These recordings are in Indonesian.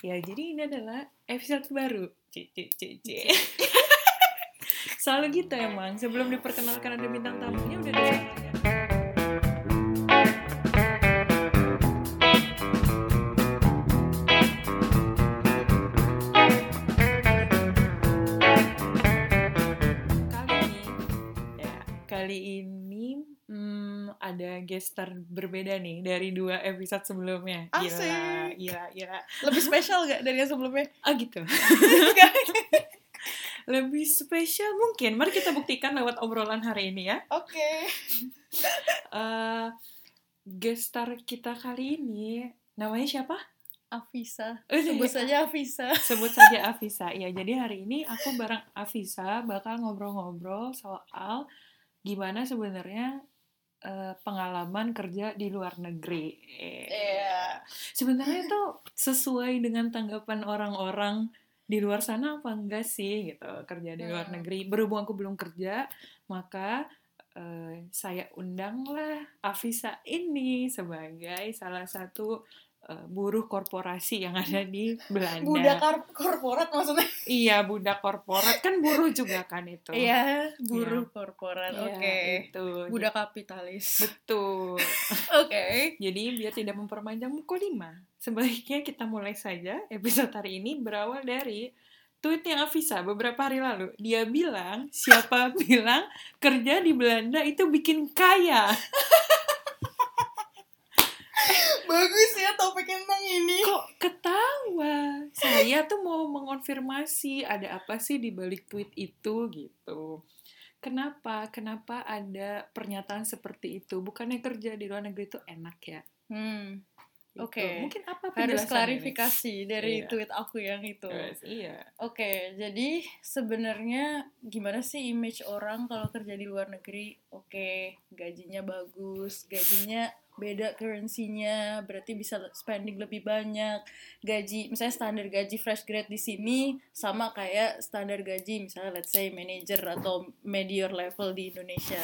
Ya, jadi ini adalah episode baru. C, c, c, c. Selalu gitu emang. Sebelum diperkenalkan ada bintang tamunya udah ada. Kali ini, ya, kali ini ada gestar berbeda nih dari dua episode sebelumnya. Asik. gila, gila. Lebih spesial gak dari yang sebelumnya? Ah gitu. Lebih spesial mungkin. Mari kita buktikan lewat obrolan hari ini ya. Oke. Eh gestar kita kali ini namanya siapa? Afisa. Oh, iya. Sebut saja Afisa. Sebut saja Afisa. Ya, jadi hari ini aku bareng Afisa bakal ngobrol-ngobrol soal gimana sebenarnya eh, pengalaman kerja di luar negeri. Iya. Sebenarnya itu sesuai dengan tanggapan orang-orang di luar sana apa enggak sih gitu kerja di luar Hmm. negeri. Berhubung aku belum kerja, maka eh, saya undanglah Afisa ini sebagai salah satu buruh korporasi yang ada di Belanda. Budak kor- korporat maksudnya? Iya, budak korporat kan buruh juga kan itu. Iya, buruh korporat. Iya, Oke. itu. Budak kapitalis. Betul. Oke. Jadi biar tidak memperpanjang 5, sebaiknya kita mulai saja episode hari ini berawal dari tweetnya Afisa beberapa hari lalu. Dia bilang, siapa bilang kerja di Belanda itu bikin kaya? Bagus ya topik tentang ini. Kok ketawa? Saya tuh mau mengonfirmasi ada apa sih di balik tweet itu gitu. Kenapa? Kenapa ada pernyataan seperti itu? Bukannya kerja di luar negeri itu enak ya? Hmm. Gitu. Oke. Mungkin apa Harus klarifikasi dari Iya. tweet aku yang itu. Terus, iya. Oke, jadi sebenarnya gimana sih image orang kalau kerja di luar negeri? Oke, gajinya bagus, gajinya beda currency-nya, berarti bisa spending lebih banyak. Gaji, misalnya standar gaji fresh grade di sini sama kayak standar gaji misalnya let's say manager atau medior level di Indonesia.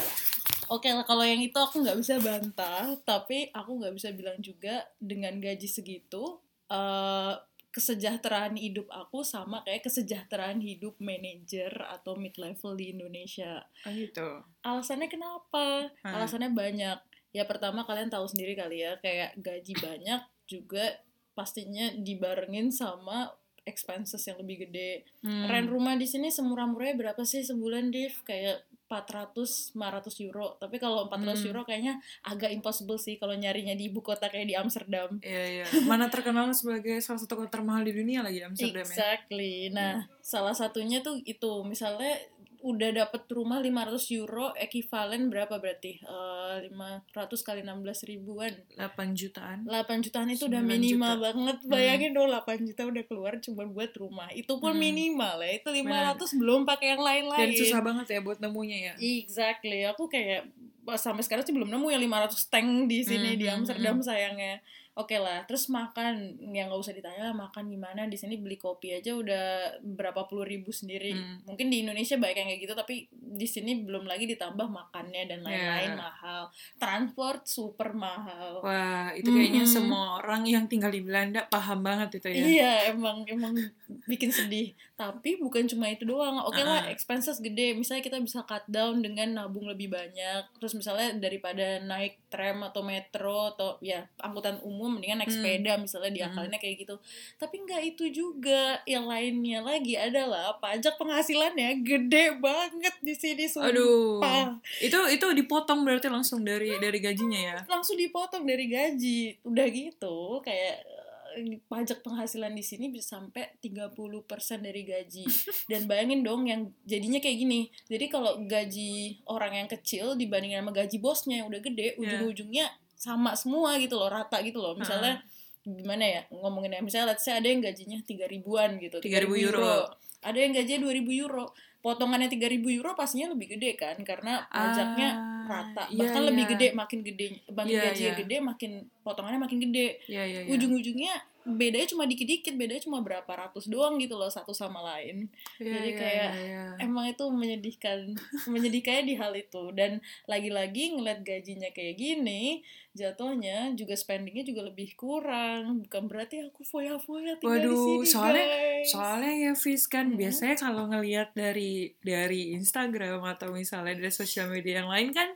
Oke lah, kalau yang itu aku nggak bisa bantah, tapi aku nggak bisa bilang juga dengan gaji segitu, eh kesejahteraan hidup aku sama kayak kesejahteraan hidup manajer atau mid level di Indonesia. Oh gitu. Alasannya kenapa? Hmm. Alasannya banyak. Ya pertama kalian tahu sendiri kali ya, kayak gaji banyak juga pastinya dibarengin sama expenses yang lebih gede. Hmm. Rent rumah di sini semurah-murahnya berapa sih sebulan, Div? Kayak 400 500 euro. Tapi kalau 400 Hmm. euro kayaknya agak impossible sih kalau nyarinya di ibu kota kayak di Amsterdam. Iya, iya. Mana terkenal sebagai salah satu kota termahal di dunia lagi Amsterdam ya. Exactly. Nah, salah satunya tuh itu, misalnya udah dapet rumah 500 euro, ekivalen berapa berarti? Eh, 500 kali 16 ribuan. 8 jutaan. 8 jutaan itu udah 9 minimal juta. banget. Bayangin dong 8 juta udah keluar cuma buat rumah. Itu pun Hmm. minimal ya. Itu 500 belum pakai yang lain-lain. Dan susah banget ya buat nemunya ya. Exactly. Aku kayak sampai sekarang sih belum nemu yang 500 tank di sini Hmm, di hmm, Amsterdam hmm. sayangnya. Oke lah, terus makan yang nggak usah ditanya lah makan gimana di sini beli kopi aja udah berapa puluh ribu sendiri. Hmm. Mungkin di Indonesia banyak yang kayak gitu tapi di sini belum lagi ditambah makannya dan lain-lain Yeah. mahal. Transport super mahal. Wah, itu kayaknya Mhm. semua orang yang tinggal di Belanda paham banget itu ya. Iya, emang emang bikin sedih. Tapi bukan cuma itu doang. Oke lah, Ah. expenses gede. Misalnya kita bisa cut down dengan nabung lebih banyak. Terus misalnya daripada naik tram atau metro atau ya angkutan umum mendingan naik Hmm. sepeda misalnya diakalinnya kayak gitu. Tapi nggak itu juga. Yang lainnya lagi adalah pajak penghasilannya gede banget di sini sumpah. Aduh. Itu itu dipotong berarti langsung dari dari gajinya ya. langsung dipotong dari gaji. Udah gitu kayak pajak penghasilan di sini bisa sampai 30% dari gaji. Dan bayangin dong yang jadinya kayak gini. Jadi kalau gaji orang yang kecil dibandingin sama gaji bosnya yang udah gede, ujung-ujungnya sama semua gitu loh, rata gitu loh. Misalnya gimana ya ngomonginnya misalnya let's say ada yang gajinya 3 ribuan gitu 3.000 euro. ada yang gajinya 2000 euro potongannya 3000 euro pastinya lebih gede kan karena pajaknya Ah, rata iya, bahkan iya. lebih gede makin gede makin Iya, gajinya iya. gede makin potongannya makin gede Iya, iya, iya. ujung-ujungnya bedanya cuma dikit-dikit bedanya cuma berapa ratus doang gitu loh satu sama lain Iya, Jadi iya, kayak iya, iya. emang itu menyedihkan menyedihkannya di hal itu dan lagi-lagi ngeliat gajinya kayak gini jatuhnya juga spendingnya juga lebih kurang bukan berarti aku foya-foya tinggal di Waduh, sini soalnya- guys. Soalnya ya Fis kan Mhm. biasanya kalau ngelihat dari dari Instagram atau misalnya dari sosial media yang lain kan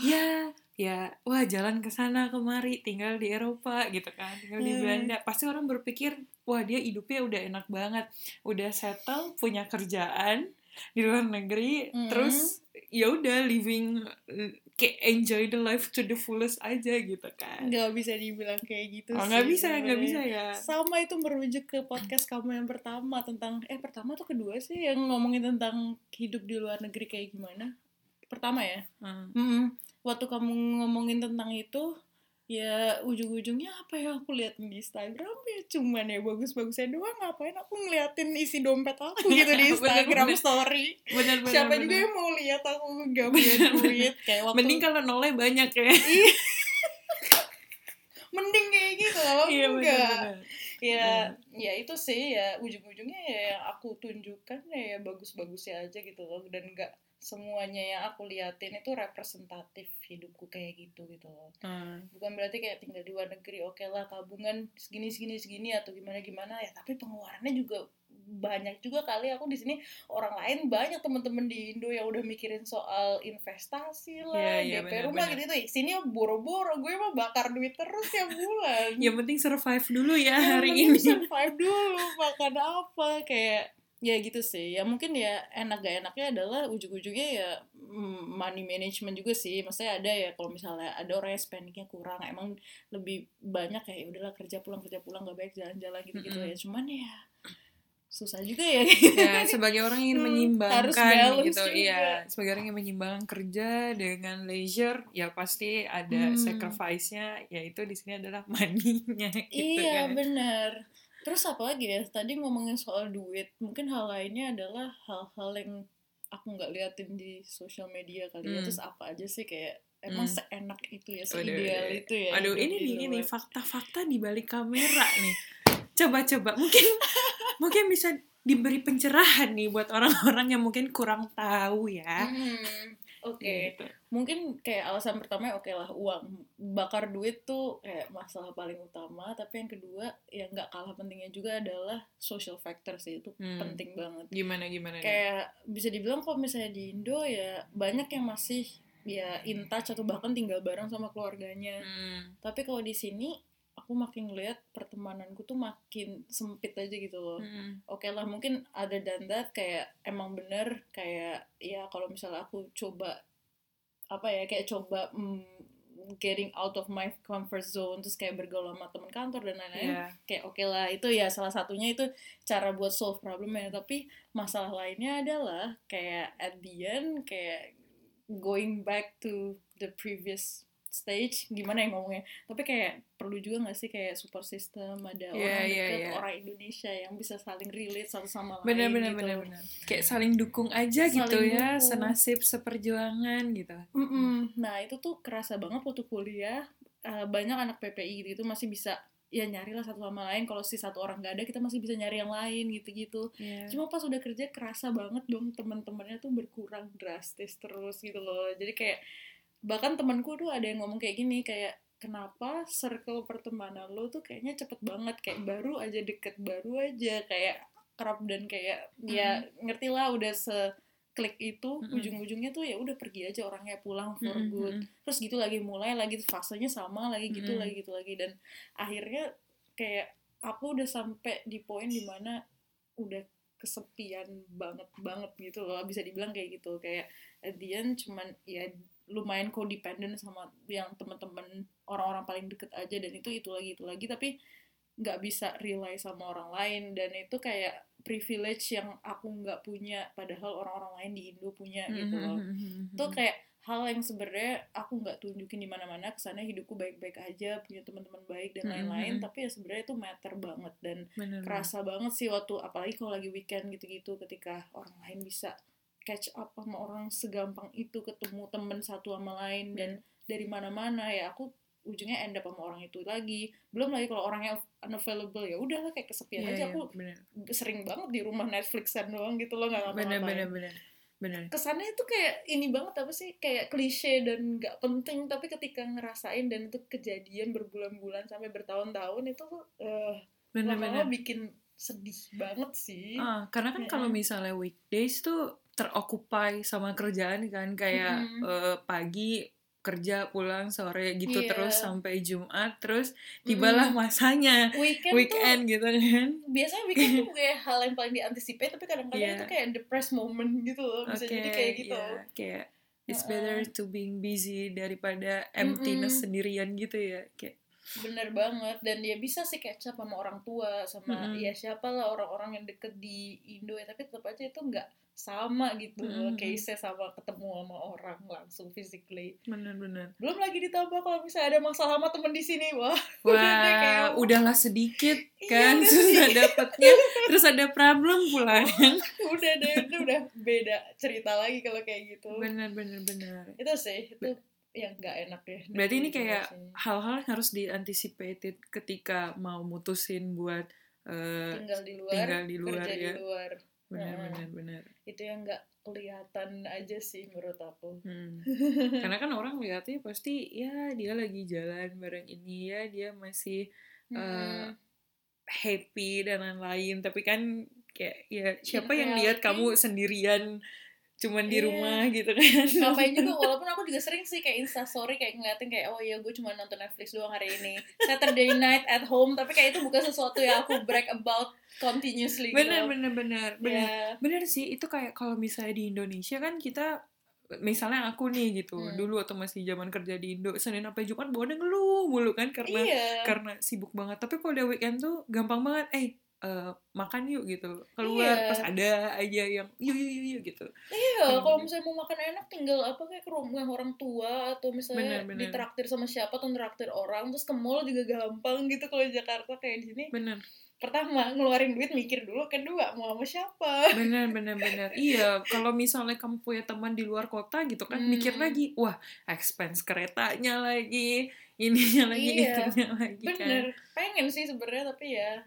ya ya wah jalan ke sana kemari tinggal di Eropa gitu kan tinggal di Hmm. Belanda pasti orang berpikir wah dia hidupnya udah enak banget udah settle punya kerjaan di luar negeri Mhm. terus ya udah living eh, kayak enjoy the life to the fullest aja gitu kan nggak bisa dibilang kayak gitu oh sih nggak bisa nggak bisa ya sama itu merujuk ke podcast kamu yang pertama tentang eh pertama atau kedua sih yang ngomongin tentang hidup di luar negeri kayak gimana pertama ya Hmm. Mm-mm. Waktu kamu ngomongin tentang itu ya ujung-ujungnya apa yang aku lihat di Instagram ya cuman ya bagus-bagusnya doang ngapain aku ngeliatin isi dompet aku gitu di Bener, Instagram bener. story? Bener bener siapa bener. juga yang mau lihat aku gak punya duit? Kayak waktu mending kalau nolnya banyak ya. Mending kayak gitu kalau iya enggak. Bener-bener ya ya itu sih ya ujung-ujungnya ya yang aku tunjukkan ya, ya bagus-bagusnya aja gitu loh dan nggak semuanya yang aku liatin itu representatif hidupku kayak gitu gitu loh. Hmm. bukan berarti kayak tinggal di luar negeri oke lah tabungan segini segini segini atau gimana gimana ya tapi pengeluarannya juga banyak juga kali. Aku di sini orang lain banyak temen-temen di Indo yang udah mikirin soal investasi lah Iya, iya, DP rumah benar-benar. gitu. Gitu sini boro-boro gue mah bakar duit terus ya bulan. Yang penting survive dulu ya Ya, hari ini. survive dulu makan apa kayak ya gitu sih. Ya mungkin ya enak gak enaknya adalah ujung-ujungnya ya mm, money management juga sih. Maksudnya ada ya kalau misalnya ada orang yang spendingnya kurang emang lebih banyak kayak ya udahlah kerja pulang kerja pulang gak baik jalan-jalan gitu-gitu Mm-mm. ya. Cuman ya susah juga ya. Ya sebagai orang yang Hmm, harus menyimbangkan balance gitu juga. iya. Sebagai orang yang menyimbangkan kerja dengan leisure ya pasti ada Hmm. sacrifice-nya yaitu di sini adalah money-nya gitu iya kan. bener terus apa lagi ya tadi ngomongin soal duit mungkin hal lainnya adalah hal-hal yang aku nggak liatin di sosial media kali ya Hmm. terus apa aja sih kayak emang Hmm. seenak itu ya seideal itu ya Aduh, ini nih ini fakta-fakta di balik kamera nih. Coba-coba mungkin mungkin bisa diberi pencerahan nih buat orang-orang yang mungkin kurang tahu ya. Hmm, Oke, Gitu. mungkin kayak alasan pertama oke lah uang bakar duit tuh kayak masalah paling utama, tapi yang kedua yang nggak kalah pentingnya juga adalah social factor sih itu Hmm. penting banget. Gimana gimana nih? kayak bisa dibilang kalau misalnya di Indo ya banyak yang masih ya in touch atau bahkan tinggal bareng sama keluarganya. Hmm. Tapi kalau di sini aku makin ngeliat pertemananku tuh makin sempit aja gitu loh. Hmm. Oke lah mungkin other than that kayak emang bener kayak ya kalau misalnya aku coba apa ya kayak coba mm, getting out of my comfort zone terus kayak bergaul sama teman kantor dan lain-lain Iya. kayak oke lah itu ya salah satunya itu cara buat solve problemnya tapi masalah lainnya adalah kayak at the end kayak going back to the previous stage gimana ya ngomongnya tapi kayak perlu juga nggak sih kayak support system ada Iya, orang iya, dekat iya. orang Indonesia yang bisa saling relate satu sama lain Bener bener gitu. bener bener. Kayak saling dukung aja Saling gitu ya, dukung. senasib seperjuangan gitu. Mm-mm. Nah itu tuh kerasa banget waktu kuliah eh, banyak anak PPI gitu masih bisa ya nyari lah satu sama lain kalau si satu orang gak ada kita masih bisa nyari yang lain gitu-gitu Iya. cuma pas udah kerja kerasa banget dong teman-temannya tuh berkurang drastis terus gitu loh jadi kayak bahkan temanku tuh ada yang ngomong kayak gini kayak kenapa circle pertemanan lo tuh kayaknya cepet banget kayak baru aja deket baru aja kayak kerap dan kayak ya ngerti lah udah se klik itu Mm-mm. ujung-ujungnya tuh ya udah pergi aja orangnya pulang for Mm-mm, good mm-mm. terus gitu lagi mulai lagi fasenya sama lagi gitu Mm-mm. lagi gitu lagi dan akhirnya kayak aku udah sampai di poin di mana udah kesepian banget banget gitu loh bisa dibilang kayak gitu kayak at the end cuman ya lumayan codependent sama yang teman-teman orang-orang paling deket aja dan itu itu lagi itu lagi tapi nggak bisa rely sama orang lain dan itu kayak privilege yang aku nggak punya padahal orang-orang lain di Indo punya gitu loh Mhm. itu kayak hal yang sebenarnya aku nggak tunjukin di mana-mana ke sana hidupku baik-baik aja punya teman-teman baik dan lain-lain tapi ya sebenarnya itu matter banget dan Bener, bener. kerasa banget sih waktu apalagi kalau lagi weekend gitu-gitu ketika orang lain bisa catch up sama orang segampang itu ketemu temen satu sama lain dan dari mana-mana ya aku ujungnya end up sama orang itu lagi. Belum lagi kalau orangnya unavailable ya udahlah kayak kesepian Iya, aja. iya, aku bener. sering banget di rumah Netflixan doang gitu loh nggak bener ngapa-ngapain. bener bener bener. Kesannya itu kayak ini banget apa sih kayak klise dan nggak penting. Tapi ketika ngerasain dan itu kejadian berbulan-bulan sampai bertahun-tahun itu eh bener bener. lama-lama bikin sedih banget sih. Ah, karena kan kalau Mm-mm. misalnya weekdays tuh terokupai sama kerjaan kan kayak Mm-mm. eh, pagi kerja pulang sore gitu Iya. terus sampai Jumat terus tibalah masanya weekend, weekend gitu kan tuh biasanya weekend tuh kayak hal yang paling diantisipasi tapi kadang-kadang Iya. itu kayak depressed moment gitu loh bisa jadi kayak gitu iya, kayak it's better to being busy daripada emptiness Mm-mm. sendirian gitu ya kayak bener banget dan dia bisa sih catch up sama orang tua sama Mm-mm. ya siapa lah orang-orang yang deket di Indo ya tapi tetap aja itu nggak sama gitu loh Mm-mm. case sama ketemu sama orang langsung physically. Bener-bener belum lagi ditambah kalau misalnya ada masalah sama temen di sini wah. Wah kayak- udahlah sedikit Iya, kan udah susah dapetnya terus ada problem pula. Kan udah deh itu udah beda cerita lagi kalau kayak gitu. Bener bener bener. Itu sih itu yang nggak enak ya Berarti ini kayak hal-hal yang harus dianticipated ketika mau mutusin buat eh, tinggal di luar tinggal di luar kerja ya. di luar benar Heeh. benar benar. itu yang nggak kelihatan aja sih menurut aku Hmm. Karena kan orang lihatnya pasti ya dia lagi jalan bareng ini ya dia masih eh, Mm-mm. happy dan lain-lain tapi kan kayak ya siapa In yang lihat kamu sendirian cuman di Iya. rumah gitu kan. ngapain juga walaupun aku juga sering sih kayak instastory kayak ngeliatin kayak oh iya gue cuma nonton Netflix doang hari ini Saturday night at home tapi kayak itu bukan sesuatu yang aku brag about continuously gitu. bener bener bener bener. Ya. Bener sih, itu kayak kalau misalnya di Indonesia kan kita misalnya aku nih gitu, Hmm. dulu atau masih zaman kerja di Indo, Senin sampai Jumat bawaannya ngeluh mulu kan karena iya karena sibuk banget. Tapi kalau udah weekend tuh gampang banget, eh eh, makan yuk gitu. Keluar Iya. pas ada aja yang yuk yuk yuk, yuk gitu. iya Bener. kalau misalnya mau makan enak tinggal apa kayak ke rumah orang tua atau misalnya Bener, bener. ditraktir sama siapa atau traktir orang terus ke mall juga gampang gitu kalau di Jakarta kayak di sini Bener, pertama ngeluarin duit mikir dulu kedua mau sama siapa bener, bener, bener. Iya, kalau misalnya kamu punya teman di luar kota gitu kan, Hmm. mikir lagi, wah expense keretanya lagi, ininya lagi, Iya. itunya lagi kan. bener pengen sih sebenarnya tapi ya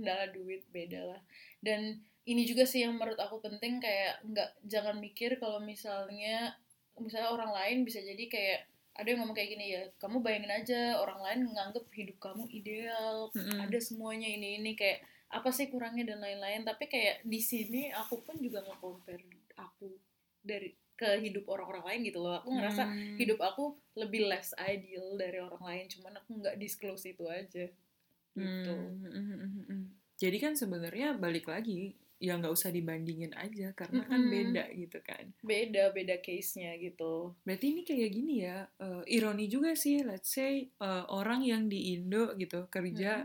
kendala duit beda lah. Dan ini juga sih yang menurut aku penting kayak nggak jangan mikir kalau misalnya misalnya orang lain bisa jadi kayak ada yang ngomong kayak gini ya kamu bayangin aja orang lain nganggep hidup kamu ideal Mm-mm. ada semuanya ini ini kayak apa sih kurangnya? dan lain-lain. Tapi kayak di sini aku pun juga nggak compare aku dari ke hidup orang-orang lain gitu loh. Aku ngerasa Hmm. hidup aku lebih less ideal dari orang lain cuman aku nggak disclose itu aja gitu Hmm, hmm, hmm, hmm, hmm. Jadi kan sebenarnya balik lagi ya nggak usah dibandingin aja karena kan beda gitu kan. beda beda case nya gitu Berarti ini kayak gini ya, eh, ironi juga sih. Let's say eh, orang yang di Indo gitu kerja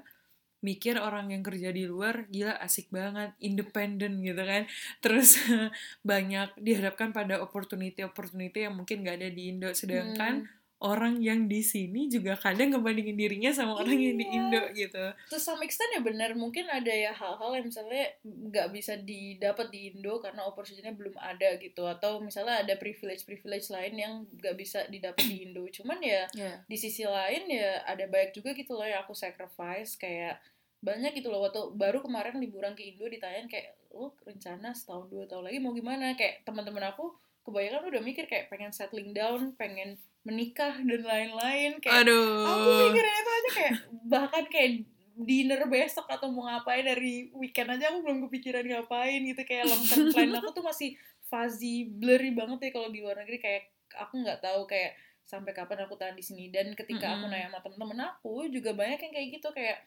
mikir orang yang kerja di luar gila asik banget, independen gitu kan. Terus banyak dihadapkan pada opportunity-opportunity yang mungkin nggak ada di Indo. Sedangkan Hmm. Orang yang di sini juga kadang ngebandingin dirinya sama orang yang di Iya. Indo gitu. to some extent ya benar mungkin ada ya hal-hal yang misalnya nggak bisa didapat di Indo karena opportunity-nya belum ada gitu atau misalnya ada privilege-privilege lain yang nggak bisa didapat di Indo cuman ya Ya. di sisi lain ya ada banyak juga gitu loh yang aku sacrifice kayak banyak gitu loh waktu baru kemarin liburan ke Indo ditanyain kayak lo rencana setahun dua tahun lagi mau gimana kayak teman-teman aku kebanyakan udah mikir kayak pengen settling down pengen menikah dan lain-lain kayak Aduh. aku mikirin itu aja kayak bahkan kayak dinner besok atau mau ngapain dari weekend aja aku belum kepikiran ngapain gitu kayak long term plan aku tuh masih fuzzy blurry banget ya kalau di luar negeri kayak aku nggak tahu kayak sampai kapan aku tahan di sini dan ketika aku Mm-mm. nanya sama temen-temen aku juga banyak yang kayak gitu kayak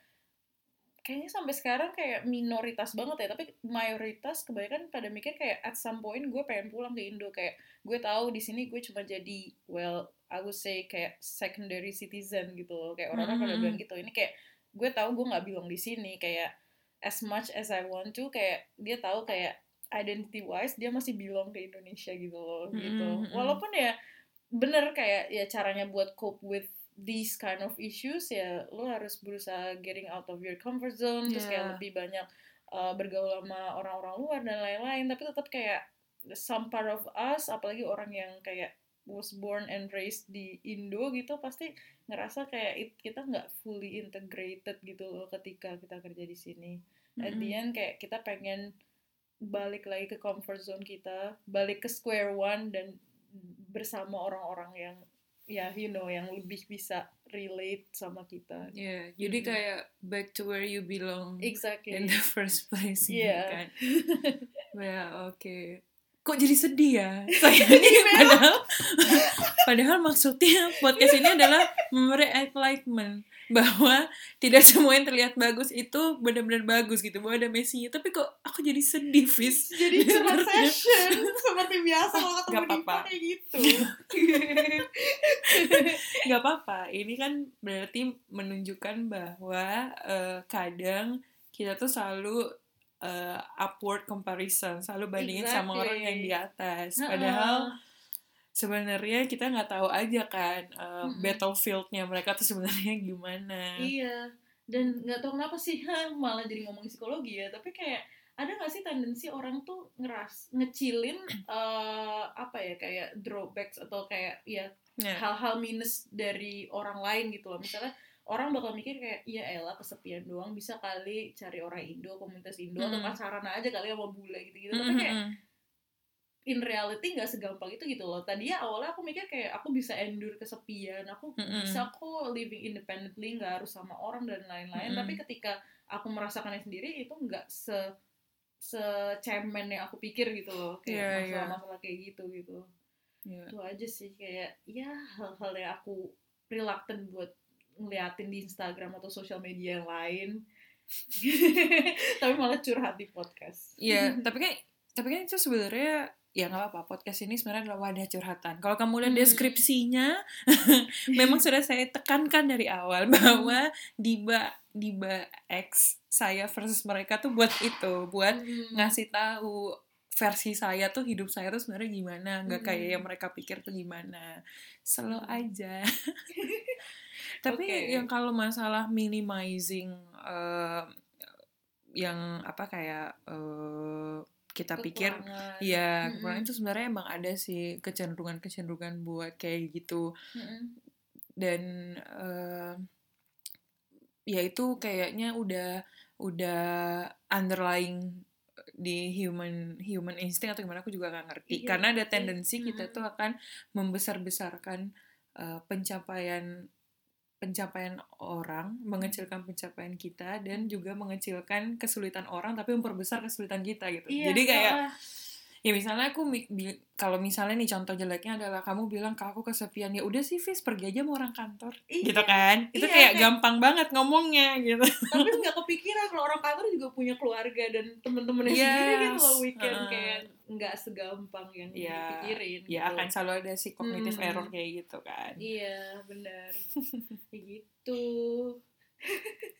kayaknya sampai sekarang kayak minoritas banget ya tapi mayoritas kebanyakan pada mikir kayak at some point gue pengen pulang ke Indo kayak gue tahu di sini gue cuma jadi well I would say kayak secondary citizen gitu loh kayak orang-orang pada Mhm. bilang gitu ini kayak gue tahu gue nggak belong di sini kayak as much as I want to kayak dia tahu kayak identity wise dia masih belong ke Indonesia gitu loh gitu Mhm. walaupun ya bener kayak ya caranya buat cope with these kind of issues ya lo harus berusaha getting out of your comfort zone terus kayak Yeah. lebih banyak uh, bergaul sama orang-orang luar dan lain-lain tapi tetap kayak some part of us apalagi orang yang kayak was born and raised di Indo gitu pasti ngerasa kayak it- kita nggak fully integrated gitu loh ketika kita kerja di sini. At the end kayak kita pengen balik lagi ke comfort zone kita, balik ke square one dan bersama orang-orang yang ya you know yang lebih bisa relate sama kita. Iya, jadi Mhm. kayak back to where you belong Exactly. in the first place gitu Iya. kan. Ya, oke. Kok jadi sedih ya? Saya ini padahal padahal maksudnya podcast ini adalah memberi enlightenment bahwa tidak semua yang terlihat bagus itu benar-benar bagus gitu. Bahwa ada Messi tapi kok aku jadi sedih, Fis. Jadi curhat session seperti biasa kalau ketemu Gak apa-apa. kayak gitu. nggak apa-apa ini kan berarti menunjukkan bahwa eh, kadang kita tuh selalu eh, upward comparison selalu bandingin sama Exactly. orang yang di atas padahal sebenarnya kita nggak tahu aja kan eh, Mm-mm. battlefieldnya mereka tuh sebenarnya gimana Iya, dan nggak tahu kenapa sih ha, malah jadi ngomongin psikologi ya. Tapi kayak ada nggak sih tendensi orang tuh ngeras ngecilin eh, apa ya kayak drawbacks atau kayak ya Ya. hal-hal minus dari orang lain gitu loh. Misalnya orang bakal mikir kayak ya elah kesepian doang bisa kali cari orang Indo komunitas Indo atau Mm. pacaran aja kali sama bule gitu-gitu. Tapi kayak. In reality nggak segampang itu gitu loh. Tadi ya awalnya aku mikir kayak aku bisa endure kesepian, aku Mm-mm. bisa kok living independently, nggak harus sama orang dan lain-lain. Mm-mm. Tapi ketika aku merasakannya sendiri itu nggak se secemen yang aku pikir gitu loh. Iya, Kayak iya. masalah-masalah kayak gitu gitu. Ya. Itu aja sih kayak ya hal-hal yang aku reluctant buat ngeliatin di Instagram atau sosial media yang lain. Tapi malah curhat di podcast. Iya, tapi kan tapi kan itu sebenarnya ya nggak apa-apa podcast ini sebenarnya adalah wadah curhatan. Kalau kamu lihat Hmm. deskripsinya, memang sudah saya tekankan dari awal bahwa Diba Diba X saya versus mereka tuh buat itu, buat Hmm. ngasih tahu versi saya tuh hidup saya tuh sebenarnya gimana, nggak kayak Hmm. yang mereka pikir tuh gimana. Slow aja. Tapi Oke. yang kalau masalah minimizing eh, yang apa kayak eh, kita pikir Kekurangan. Iya, itu sebenarnya emang ada sih kecenderungan-kecenderungan buat kayak gitu. Dan eh, ya itu kayaknya udah udah underlying di human human instinct atau gimana aku juga gak ngerti. Iya, Karena ada iya. tendensi kita Mm-mm. tuh akan membesar-besarkan eh, pencapaian pencapaian orang, mengecilkan pencapaian kita dan juga mengecilkan kesulitan orang tapi memperbesar kesulitan kita gitu. Iya, Jadi kayak ya misalnya aku kalau misalnya nih contoh jeleknya adalah kamu bilang ke aku kesepian ya udah sih Fis pergi aja sama orang kantor Iya. gitu kan itu Iya, kayak kayak- gampang banget ngomongnya gitu tapi nggak kepikiran kalau orang kantor juga punya keluarga dan temen-temennya Yes. sendiri gitu loh weekend Heeh. kayak nggak segampang yang Iya. dipikirin ya gitu. akan selalu ada si cognitive Hmm. error kayak gitu kan iya benar kayak gitu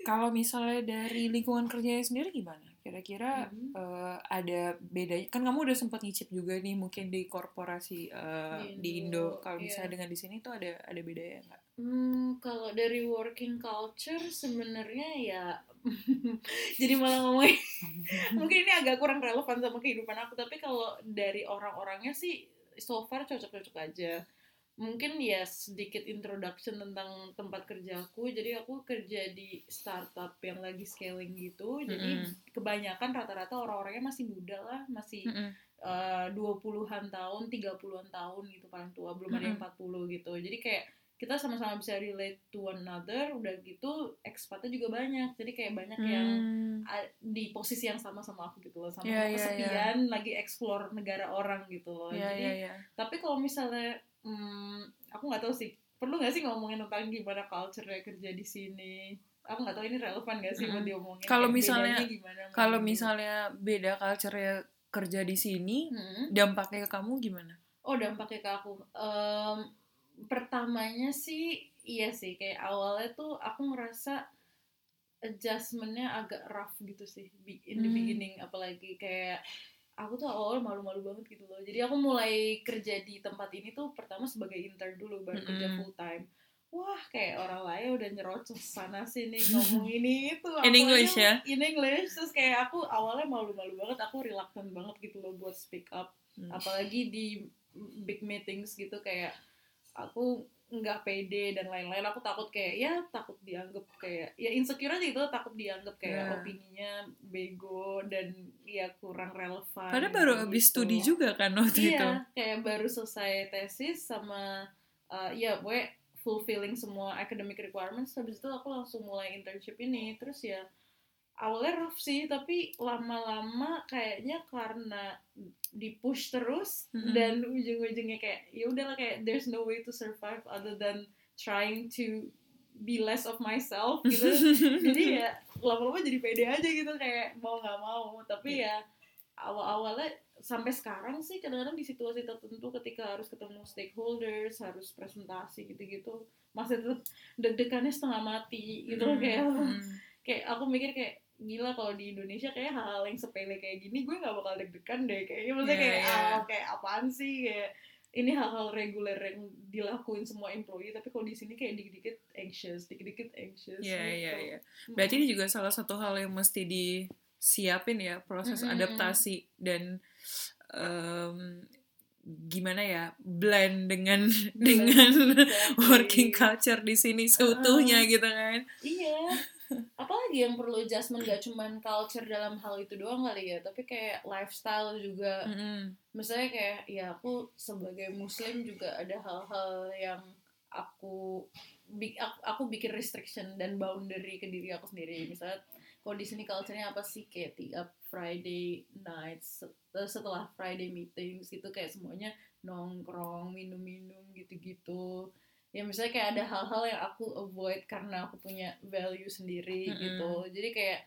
kalau misalnya dari lingkungan kerjanya sendiri gimana kira-kira Hmm. eh, ada bedanya kan kamu udah sempat ngicip juga nih mungkin di korporasi eh, Di di Indo, Indo kalau iya. misalnya dengan di sini tuh ada ada bedanya nggak Hmm, kalau dari working culture sebenarnya ya jadi malah ngomongin mungkin ini agak kurang relevan sama kehidupan aku tapi kalau dari orang-orangnya sih so far cocok-cocok aja mungkin ya sedikit introduction tentang tempat kerjaku jadi aku kerja di startup yang lagi scaling gitu jadi Mm-mm. kebanyakan rata-rata orang-orangnya masih muda lah masih Mm-mm. eh, 20-an tahun, 30-an tahun gitu paling tua, belum ada yang 40 gitu. Jadi kayak kita sama-sama bisa relate to one another, udah gitu expatnya juga banyak. Jadi kayak banyak yang Hmm. a- di posisi yang sama sama aku gitu loh, sama Iya, iya, kesepian lagi explore negara orang gitu loh. Iya, Jadi iya, iya. tapi kalau misalnya hmm, aku nggak tahu sih, perlu nggak sih ngomongin tentang gimana culture kerja di sini? Aku nggak tahu ini relevan gak sih buat Mm-mm. diomongin. Kalau misalnya- Kalau misalnya beda culture kerja di sini, Hmm. dampaknya ke kamu gimana? Oh dampaknya ke aku. Em, pertamanya sih iya sih kayak awalnya tuh aku ngerasa adjustmentnya agak rough gitu sih in the Hmm. beginning apalagi kayak aku tuh awal malu-malu banget gitu loh. Jadi aku mulai kerja di tempat ini tuh pertama sebagai intern dulu baru kerja Mm-mm. full time. Wah kayak orang lain udah nyerocos sana sini ngomong ini itu. In English aja ya? In English terus kayak aku awalnya malu-malu banget. Aku reluctant banget gitu loh buat speak up Hmm. apalagi di big meetings gitu kayak aku nggak pede dan lain-lain aku takut kayak ya takut dianggap kayak ya insecure aja gitu takut dianggap kayak Yeah. opininya bego dan ya kurang relevan Padahal baru abis gitu. studi juga kan waktu itu. iya kayak baru selesai tesis sama uh, ya gue fulfilling semua academic requirements habis itu aku langsung mulai internship ini terus ya awalnya rough sih tapi lama-lama kayaknya karena di push terus Mm-mm. dan ujung-ujungnya kayak ya udahlah kayak there's no way to survive other than trying to be less of myself gitu jadi ya lama-lama jadi pede aja gitu kayak mau nggak mau tapi ya awal-awalnya sampai sekarang sih kadang-kadang di situasi tertentu ketika harus ketemu stakeholders harus presentasi gitu-gitu masih tetap deg-degannya setengah mati gitu loh kayak Mm. kayak aku mikir kayak gila kalau di Indonesia kayak hal-hal yang sepele kayak gini gue nggak bakal deg-degan deh kayaknya maksudnya Iya, kayak iya. ah kayak apaan sih kayak ini hal-hal reguler yang dilakuin semua employee tapi kalau di sini kayak dikit-dikit anxious dikit-dikit anxious Iya, gitu. iya, iya. Berarti ini juga salah satu hal yang mesti disiapin ya, proses Mm-mm. adaptasi dan em, gimana ya, blend dengan dengan exactly. working culture di sini seutuhnya gitu kan. Iya. Apalagi yang perlu adjustment gak cuman culture dalam hal itu doang kali ya, tapi kayak lifestyle juga. Mm-mm. Misalnya kayak ya aku sebagai muslim juga ada hal-hal yang aku aku, aku bikin restriction dan boundary ke diri aku sendiri. Misalnya kalau di sini culture-nya apa sih kayak tiap Friday nights set- setelah Friday meetings gitu kayak semuanya nongkrong, minum-minum gitu-gitu ya misalnya kayak ada hal-hal yang aku avoid karena aku punya value sendiri Mm-mm. gitu jadi kayak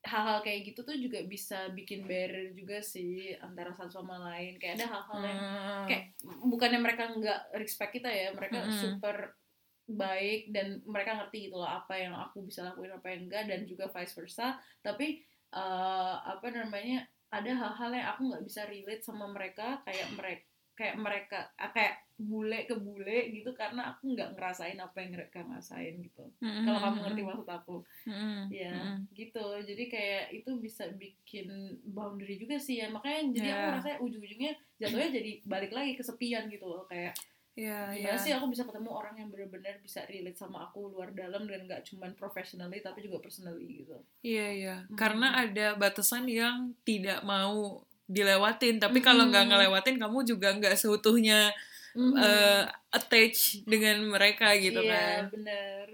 hal-hal kayak gitu tuh juga bisa bikin barrier juga sih antara satu sama lain kayak ada hal-hal yang Mm. kayak bukannya mereka nggak respect kita ya mereka Mm-mm. super baik dan mereka ngerti gitu loh apa yang aku bisa lakuin apa yang enggak dan juga vice versa tapi eh, apa namanya ada hal-hal yang aku nggak bisa relate sama mereka kayak mereka kayak mereka ah, kayak bule ke bule gitu karena aku nggak ngerasain apa yang mereka ngerasain gitu Mm-mm. kalau kamu ngerti maksud aku Mm-mm. ya Mm-mm. gitu jadi kayak itu bisa bikin boundary juga sih ya makanya jadi aku Ya. rasanya ujung-ujungnya jatuhnya jadi balik lagi kesepian gitu loh kayak Iya, gimana iya. sih aku bisa ketemu orang yang benar-benar bisa relate sama aku luar dalam dan nggak cuman professionally tapi juga personally gitu Iya, iya. Hmm. Karena ada batasan yang tidak mau dilewatin, tapi kalau nggak ngelewatin kamu juga nggak seutuhnya eh, attach dengan mereka gitu iya kan. bener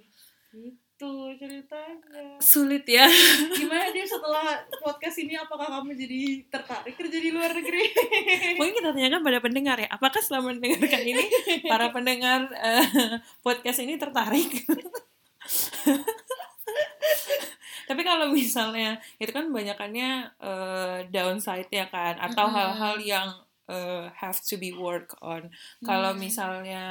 itu ceritanya Sulit ya. gimana dia setelah podcast ini apakah kamu jadi tertarik kerja di luar negeri Mungkin kita tanyakan pada pendengar ya, apakah selama mendengarkan ini para pendengar eh, podcast ini tertarik? Tapi kalau misalnya itu kan banyakannya eh, downside ya kan, atau hal-hal yang eh, have to be work on. Kalau Hmm. misalnya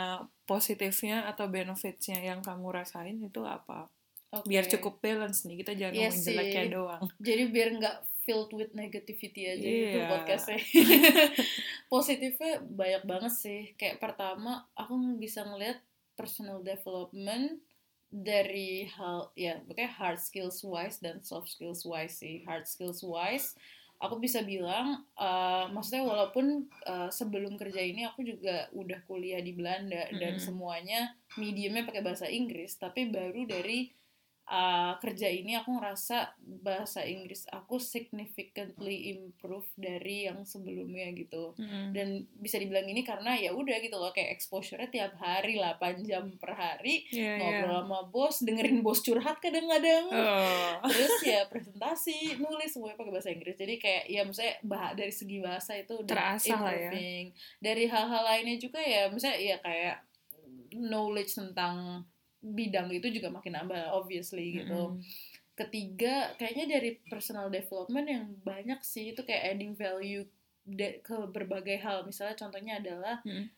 positifnya atau benefitsnya yang kamu rasain itu apa? Oke. Biar cukup balance nih, kita jangan Iya ngomongin jeleknya doang. jadi biar nggak filled with negativity aja gitu Iya. podcastnya positifnya banyak banget sih kayak pertama aku bisa ngeliat personal development dari hal ya pokoknya hard skills wise dan soft skills wise sih hard skills wise aku bisa bilang eh, maksudnya walaupun eh, sebelum kerja ini aku juga udah kuliah di Belanda dan Mm-mm. semuanya mediumnya pakai bahasa Inggris tapi baru dari uh, kerja ini aku ngerasa bahasa Inggris aku significantly improve dari yang sebelumnya gitu Mm-mm. dan bisa dibilang ini karena ya udah gitu loh kayak exposure-nya tiap hari 8 jam per hari Iya, iya. ngobrol sama bos dengerin bos curhat kadang-kadang Oh. terus ya presentasi nulis semuanya pakai bahasa Inggris jadi kayak ya maksudnya bah dari segi bahasa itu udah Terasah lah ya. dari hal-hal lainnya juga ya misalnya ya kayak knowledge tentang bidang itu juga makin nambah obviously gitu Mm-mm. ketiga kayaknya dari personal development yang banyak sih itu kayak adding value ke berbagai hal misalnya contohnya adalah Mm.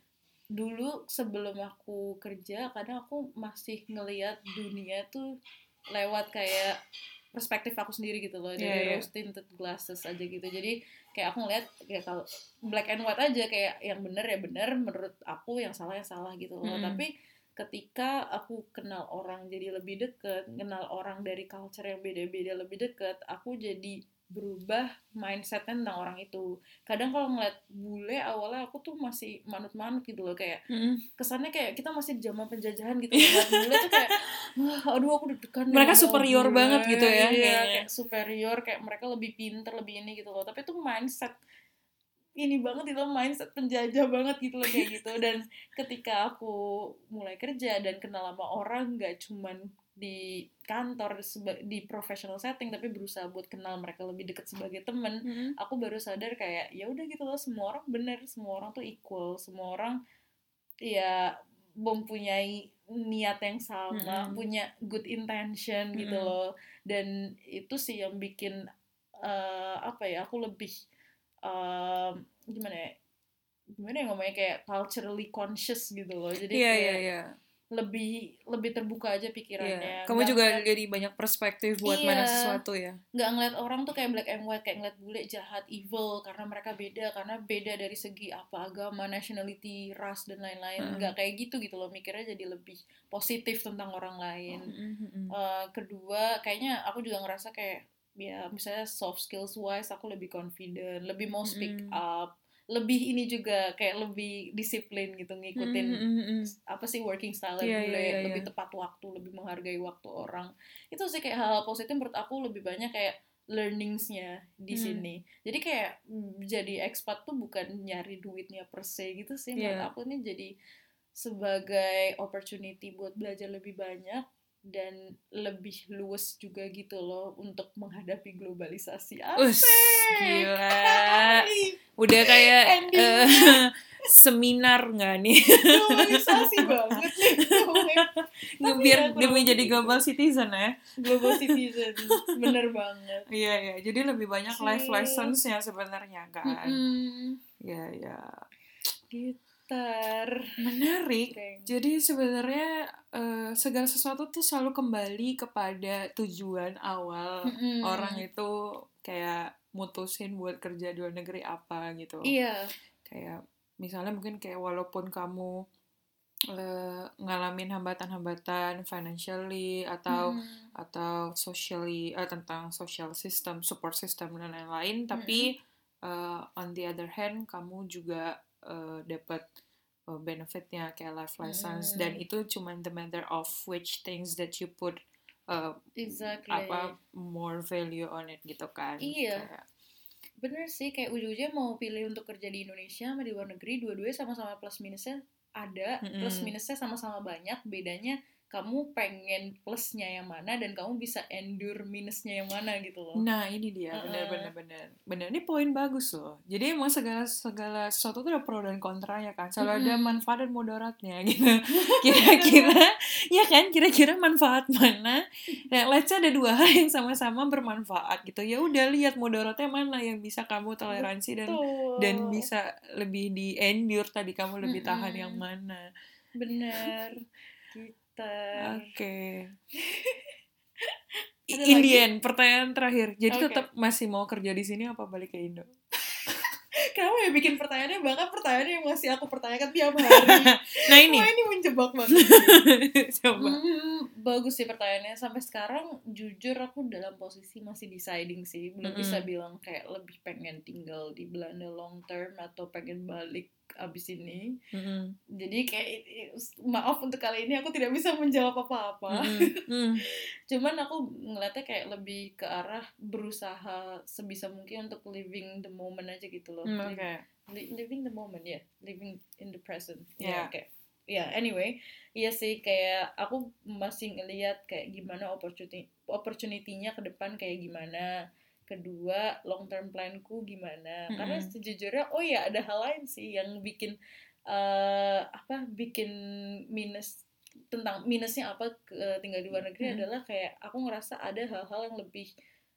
dulu sebelum aku kerja kadang aku masih ngelihat dunia tuh lewat kayak perspektif aku sendiri gitu loh dari Iya, iya. rose tinted glasses aja gitu jadi kayak aku ngeliat kayak kalau black and white aja kayak yang bener ya bener menurut aku yang salah ya salah gitu loh Mm-mm. tapi ketika aku kenal orang jadi lebih deket kenal orang dari culture yang beda-beda lebih deket aku jadi berubah mindsetnya tentang orang itu. Kadang kalau ngeliat bule awalnya aku tuh masih manut-manut gitu loh kayak Mm-mm. kesannya kayak kita masih di zaman penjajahan gitu. Ngeliat bule tuh kayak wah aduh aku deg-degan Mereka sama superior bule." banget gitu ya, iya, kayak superior kayak mereka lebih pinter lebih ini gitu loh. Tapi itu mindset ini banget itu mindset penjajah banget gitu loh kayak gitu dan ketika aku mulai kerja dan kenal sama orang nggak cuman di kantor di professional setting tapi berusaha buat kenal mereka lebih dekat sebagai temen Mm-mm. aku baru sadar kayak ya udah gitu loh semua orang bener semua orang tuh equal semua orang ya mempunyai niat yang sama Mm-mm. punya good intention gitu Mm-mm. loh dan itu sih yang bikin eh, apa ya aku lebih em, gimana ya gimana ya ngomongnya kayak culturally conscious gitu loh jadi Iya kayak iya iya. lebih lebih terbuka aja pikirannya Kamu Nggak juga ngeliat- jadi banyak perspektif buat mana Iya. sesuatu ya. nggak ngeliat orang tuh kayak black and white kayak ngeliat bule jahat evil karena mereka beda karena beda dari segi apa agama nationality ras dan lain-lain Mm. nggak kayak gitu gitu loh mikirnya jadi lebih positif tentang orang lain Mm-mm. Eh, kedua kayaknya aku juga ngerasa kayak ya misalnya soft skills wise aku lebih confident lebih mau speak Mm-mm. up lebih ini juga kayak lebih disiplin gitu ngikutin Mm-mm. apa sih working style Iya, iya, iya, lebih iya. tepat waktu lebih menghargai waktu orang itu sih kayak hal, -hal positif menurut aku lebih banyak kayak learningsnya di Hmm. sini jadi kayak mm, jadi expat tuh bukan nyari duitnya per se gitu sih menurut Iya. aku ini jadi sebagai opportunity buat belajar lebih banyak dan lebih luas juga gitu loh untuk menghadapi globalisasi Asik! gila. Hai, Udah kayak eh, seminar nggak nih? globalisasi banget nih Biar ya, demi jadi gitu. global citizen ya. global citizen bener banget Iya iya. Jadi lebih banyak life lessons ya sebenarnya kan. Iya iya. Gitar Menarik. Oke. Jadi sebenarnya eh, segala sesuatu tuh selalu kembali kepada tujuan awal Mm-mm. orang itu kayak mutusin buat kerja di luar negeri apa gitu. iya Kayak misalnya mungkin kayak walaupun kamu eh, ngalamin hambatan-hambatan financially atau Mm. atau socially eh, tentang social system, support system dan lain-lain, tapi eh, on the other hand kamu juga eh, dapat eh, benefitnya kayak life lessons Mm. dan itu cuma the matter of which things that you put eh, exactly apa more value on it gitu kan. Iya. Kayak, bener sih kayak ujung-ujungnya mau pilih untuk kerja di Indonesia sama di luar negeri dua-duanya sama-sama plus minusnya ada Mm-mm. plus minusnya sama-sama banyak bedanya kamu pengen plusnya yang mana dan kamu bisa endure minusnya yang mana gitu loh Nah ini dia benar benar benar benar ini poin bagus loh. Jadi emang segala segala sesuatu tuh ada pro dan kontranya kan. Selalu ada Mm-mm. manfaat dan mudaratnya gitu. Kira-kira ya kan kira-kira manfaat mana? Nah, let's say ada dua hal yang sama-sama bermanfaat gitu. Ya udah lihat mudaratnya mana yang bisa kamu toleransi dan Tuh. dan bisa lebih di endure tadi kamu lebih tahan yang mana. bener gitar Oke. Ada In the lagi? end, pertanyaan terakhir. Jadi Oke. tetap masih mau kerja di sini apa balik ke Indo? Kenapa ya bikin pertanyaannya bahkan pertanyaan yang masih aku pertanyakan tiap hari. Nah ini, Wah, ini menjebak banget. coba. Hmm, bagus sih pertanyaannya. Sampai sekarang jujur aku dalam posisi masih deciding sih. Belum Mm-mm. bisa bilang kayak lebih pengen tinggal di Belanda long term atau pengen balik abis ini. Mm-mm. Jadi kayak maaf untuk kali ini aku tidak bisa menjawab apa-apa. Mm-mm. Mm. Cuman aku ngeliatnya kayak lebih ke arah berusaha sebisa mungkin untuk living the moment aja gitu loh. Mm, li- living the moment ya living in the present Yeah. ya kayak ya anyway iya sih kayak aku masih ngelihat kayak gimana opportunity opportunity-nya ke depan kayak gimana kedua long term planku gimana karena Mm-mm. sejujurnya oh ya ada hal lain sih yang bikin eh apa bikin minus tentang minusnya apa ke- tinggal di luar negeri Mm. adalah kayak aku ngerasa ada hal-hal yang lebih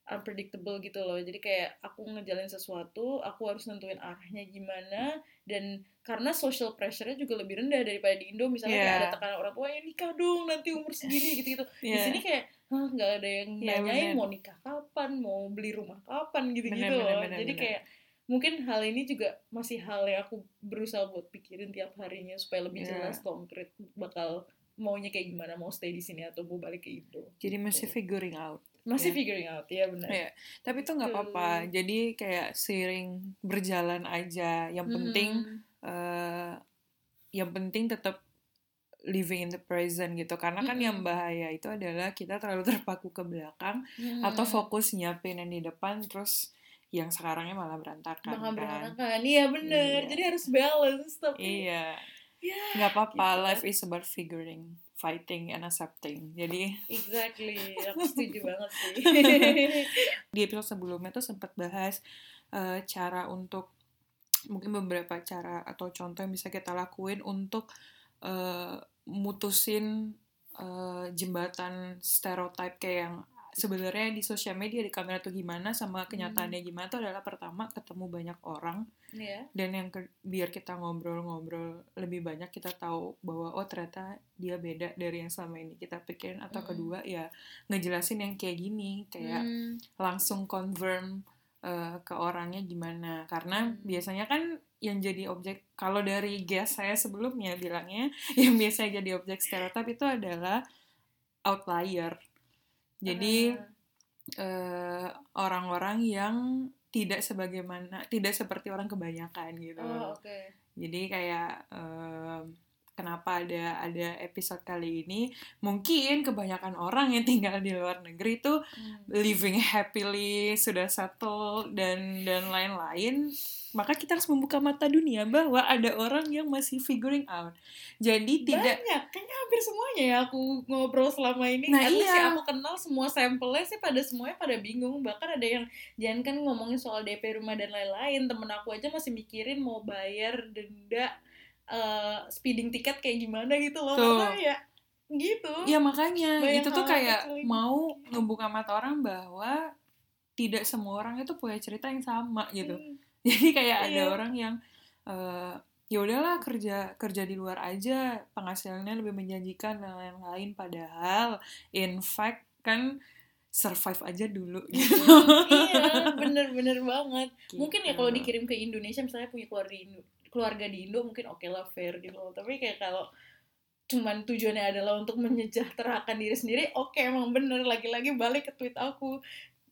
unpredictable gitu loh jadi kayak aku ngejalin sesuatu aku harus nentuin arahnya gimana dan karena social pressure-nya juga lebih rendah daripada di Indo misalnya kayak Yeah. ada tekanan orang tua ya nikah dong nanti umur segini gitu gitu di Iya. sini kayak Hah, nggak ada yang Iya, nanyain bener. mau nikah kapan mau beli rumah kapan gitu gitu Bener, loh bener, jadi bener. kayak mungkin hal ini juga masih hal yang aku berusaha buat pikirin tiap harinya supaya lebih Iya. jelas konkret bakal maunya kayak gimana mau stay di sini atau mau balik ke Indo Jadi masih figuring out. Masih Ya. figuring out, ya benar. Iya, tapi itu nggak apa-apa. Jadi kayak seiring berjalan aja. Yang penting Hmm. eh yang penting tetap living in the present gitu. Karena kan yang Mm-mm. bahaya itu adalah kita terlalu terpaku ke belakang Hmm. atau fokus nyiapin yang di depan terus yang sekarangnya malah berantakan bakal kan. berantakan. Iya bener. Iya. Jadi harus balance tapi. Iya. Ya. Nggak apa-apa, gitu. life is about figuring, fighting and accepting. Jadi Exactly. Aku setuju banget sih. di episode sebelumnya tuh sempat bahas eh, cara untuk mungkin beberapa cara atau contoh yang bisa kita lakuin untuk eh, mutusin eh, jembatan stereotype kayak yang sebenarnya di sosial media di kamera tuh gimana sama kenyataannya gimana tuh adalah pertama ketemu banyak orang Iya. dan yang ke- biar kita ngobrol-ngobrol lebih banyak kita tahu bahwa oh ternyata dia beda dari yang selama ini kita pikirin atau Mm-mm. kedua ya ngejelasin yang kayak gini kayak Hmm. langsung confirm uh, ke orangnya gimana karena Hmm. biasanya kan yang jadi objek kalau dari guest saya sebelumnya bilangnya yang biasanya jadi objek stereotip itu adalah outlier jadi eh, orang-orang yang tidak sebagaimana tidak seperti orang kebanyakan gitu Oh, oke. jadi kayak em, kenapa ada ada episode kali ini mungkin kebanyakan orang yang tinggal di luar negeri tuh Hmm. living happily, sudah settle dan dan lain-lain, maka kita harus membuka mata dunia bahwa ada orang yang masih figuring out. Jadi tidak Banyak, kayaknya hampir semuanya ya aku ngobrol selama ini. Nah, At least iya. yang aku kenal semua sampelnya sih pada semuanya pada bingung. Bahkan ada yang jangan kan ngomongin soal DP rumah dan lain-lain. Temen aku aja masih mikirin mau bayar denda eh, speeding tiket kayak gimana gitu loh. Tuh. Karena ya gitu. ya makanya Banyak itu tuh kayak kecil mau ngebuka mata orang bahwa tidak semua orang itu punya cerita yang sama gitu. Hmm. Jadi kayak ada Iya. orang yang eh, ya udahlah kerja kerja di luar aja penghasilannya lebih menjanjikan dan lain-lain padahal in fact kan survive aja dulu gitu. iya, bener-bener banget. Mungkin ya Gitu. kalau dikirim ke Indonesia misalnya punya keluarga di Indo, keluarga di Indo mungkin oke lah fair gitu loh. Tapi kayak kalau cuman tujuannya adalah untuk menyejahterakan diri sendiri, oke emang bener. Lagi-lagi balik ke tweet aku,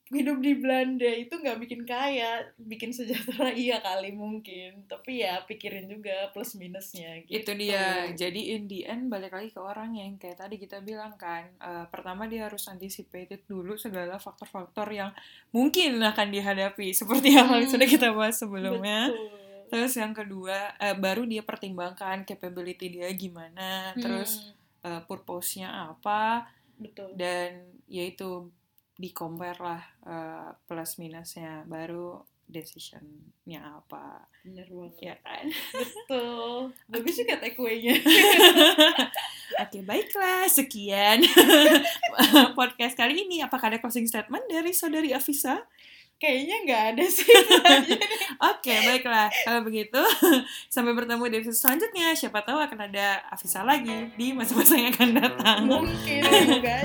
hidup di Belanda itu nggak bikin kaya, bikin sejahtera iya kali mungkin. Tapi ya pikirin juga plus minusnya. Gitu. itu dia jadi in the end balik lagi ke orang yang kayak tadi kita bilang kan eh, pertama dia harus anticipated dulu segala faktor-faktor yang mungkin akan dihadapi seperti yang Hmm. sudah kita bahas sebelumnya Betul. terus yang kedua eh, baru dia pertimbangkan capability dia gimana terus Hmm, eh, purpose-nya apa betul. dan yaitu di compare lah eh, plus minusnya baru decision-nya apa Bener banget. ya kan Betul. Bagus juga takeaway-nya. Oke, baiklah. Sekian podcast kali ini. Apakah ada closing statement dari saudari Afisa? Kayaknya nggak ada sih. Oke, baiklah. Kalau begitu, sampai bertemu di episode selanjutnya. Siapa tahu akan ada Afisa lagi di masa-masa yang akan datang. Mungkin, semoga